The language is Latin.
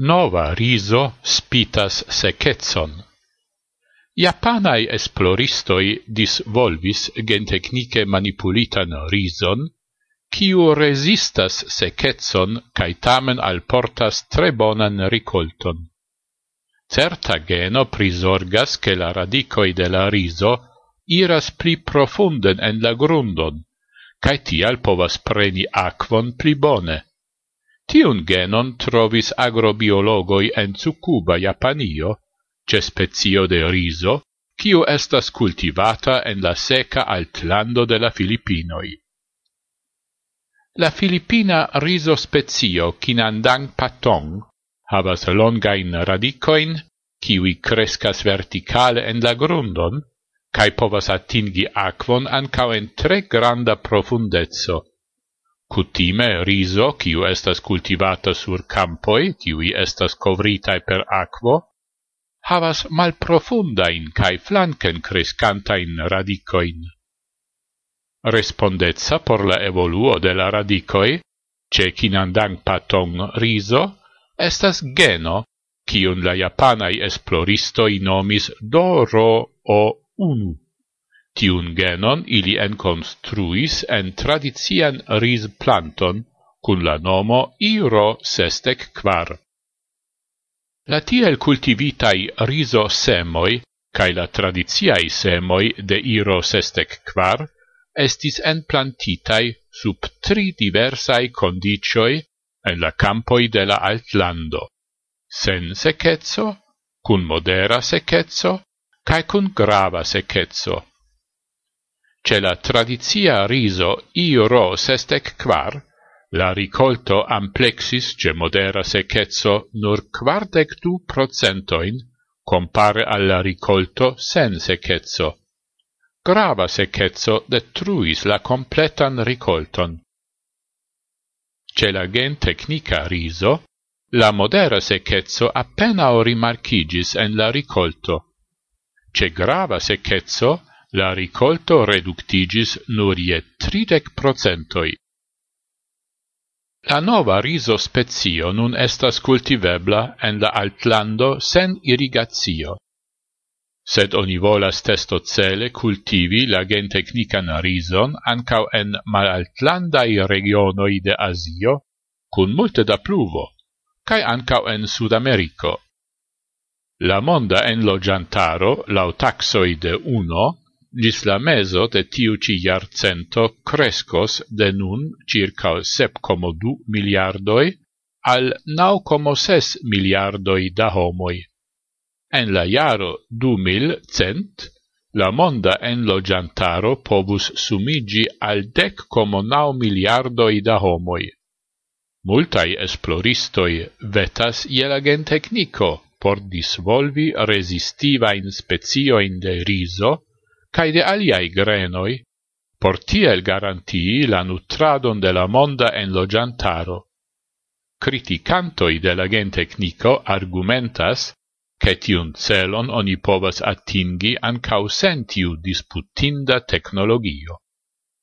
Nova riso spitas secetson. Japanai esploristoi disvolvis gentecnice manipulitan rison, kiu resistas secetson cae tamen alportas tre bonan ricolton. Certa geno prisorgas che la radicoi de la riso iras pli profunden en la grundon, cae tial povas preni aquon pli bone. Tiun genon trovis agrobiologoi en Tsukuba, Japanio, ce spezio de riso, kiu estas cultivata en la seca altlando de la Filipinoi. La Filipina riso spezio Kinandang Patong havas longain radicoin, kiwi crescas verticale en la grundon, cae povas atingi aquon ancao en tre granda profundezzo, Kutime riso, kiu estas cultivata sur campoi, kiui estas covritae per aquo, havas malprofundain cae flanken crescantain radicoin. Respondezza por la evoluo de la radicoi, ce kinandang patong riso, estas geno, kiun la japanai esploristoi nomis doro o unu. Tiun genon ili enconstruis en tradizian ris planton cun la nomo Iro sestec quar. La tiel cultivitai riso semoi cae la tradiziai semoi de Iro sestec quar estis enplantitai sub tri diversai condicioi en la campoi de la altlando, sen secezzo, cun modera secezzo, cae cun grava secezzo, Ce la tradizia riso iuro sestec quar, la ricolto amplexis ce modera secezzo nur quardec du procentoin, compare alla ricolto sen secezzo. Grava secezzo detruis la completan ricolton. Ce la gen tecnica riso, la modera secezzo appena o rimarchigis en la ricolto. Ce grava secezzo la ricolto reductigis nur je tridec procentoi. La nova riso spezio nun estas cultivebla en la altlando sen irrigazio. Sed oni volas testo cele cultivi la gentecnican rison ancau en malaltlandai regionoi de Asio, cun multe da pluvo, cae ancau en Sudamerico. La monda en lo giantaro, lau taxoi de uno, gis la meso de tiu ci iarcento crescos de nun circa 7,2 miliardoi al 9,6 miliardoi da homoi. En la iaro 2100, la monda en lo giantaro povus sumigi al 10,9 miliardoi da homoi. Multai esploristoi vetas je la gentecnico por disvolvi resistiva in spezioin de riso cae de aliai grenoi, por tiel garantii la nutradon de la monda en lo giantaro. Criticantoi de la gentecnico argumentas che tiun celon oni povas attingi ancau causentiu disputinda technologio.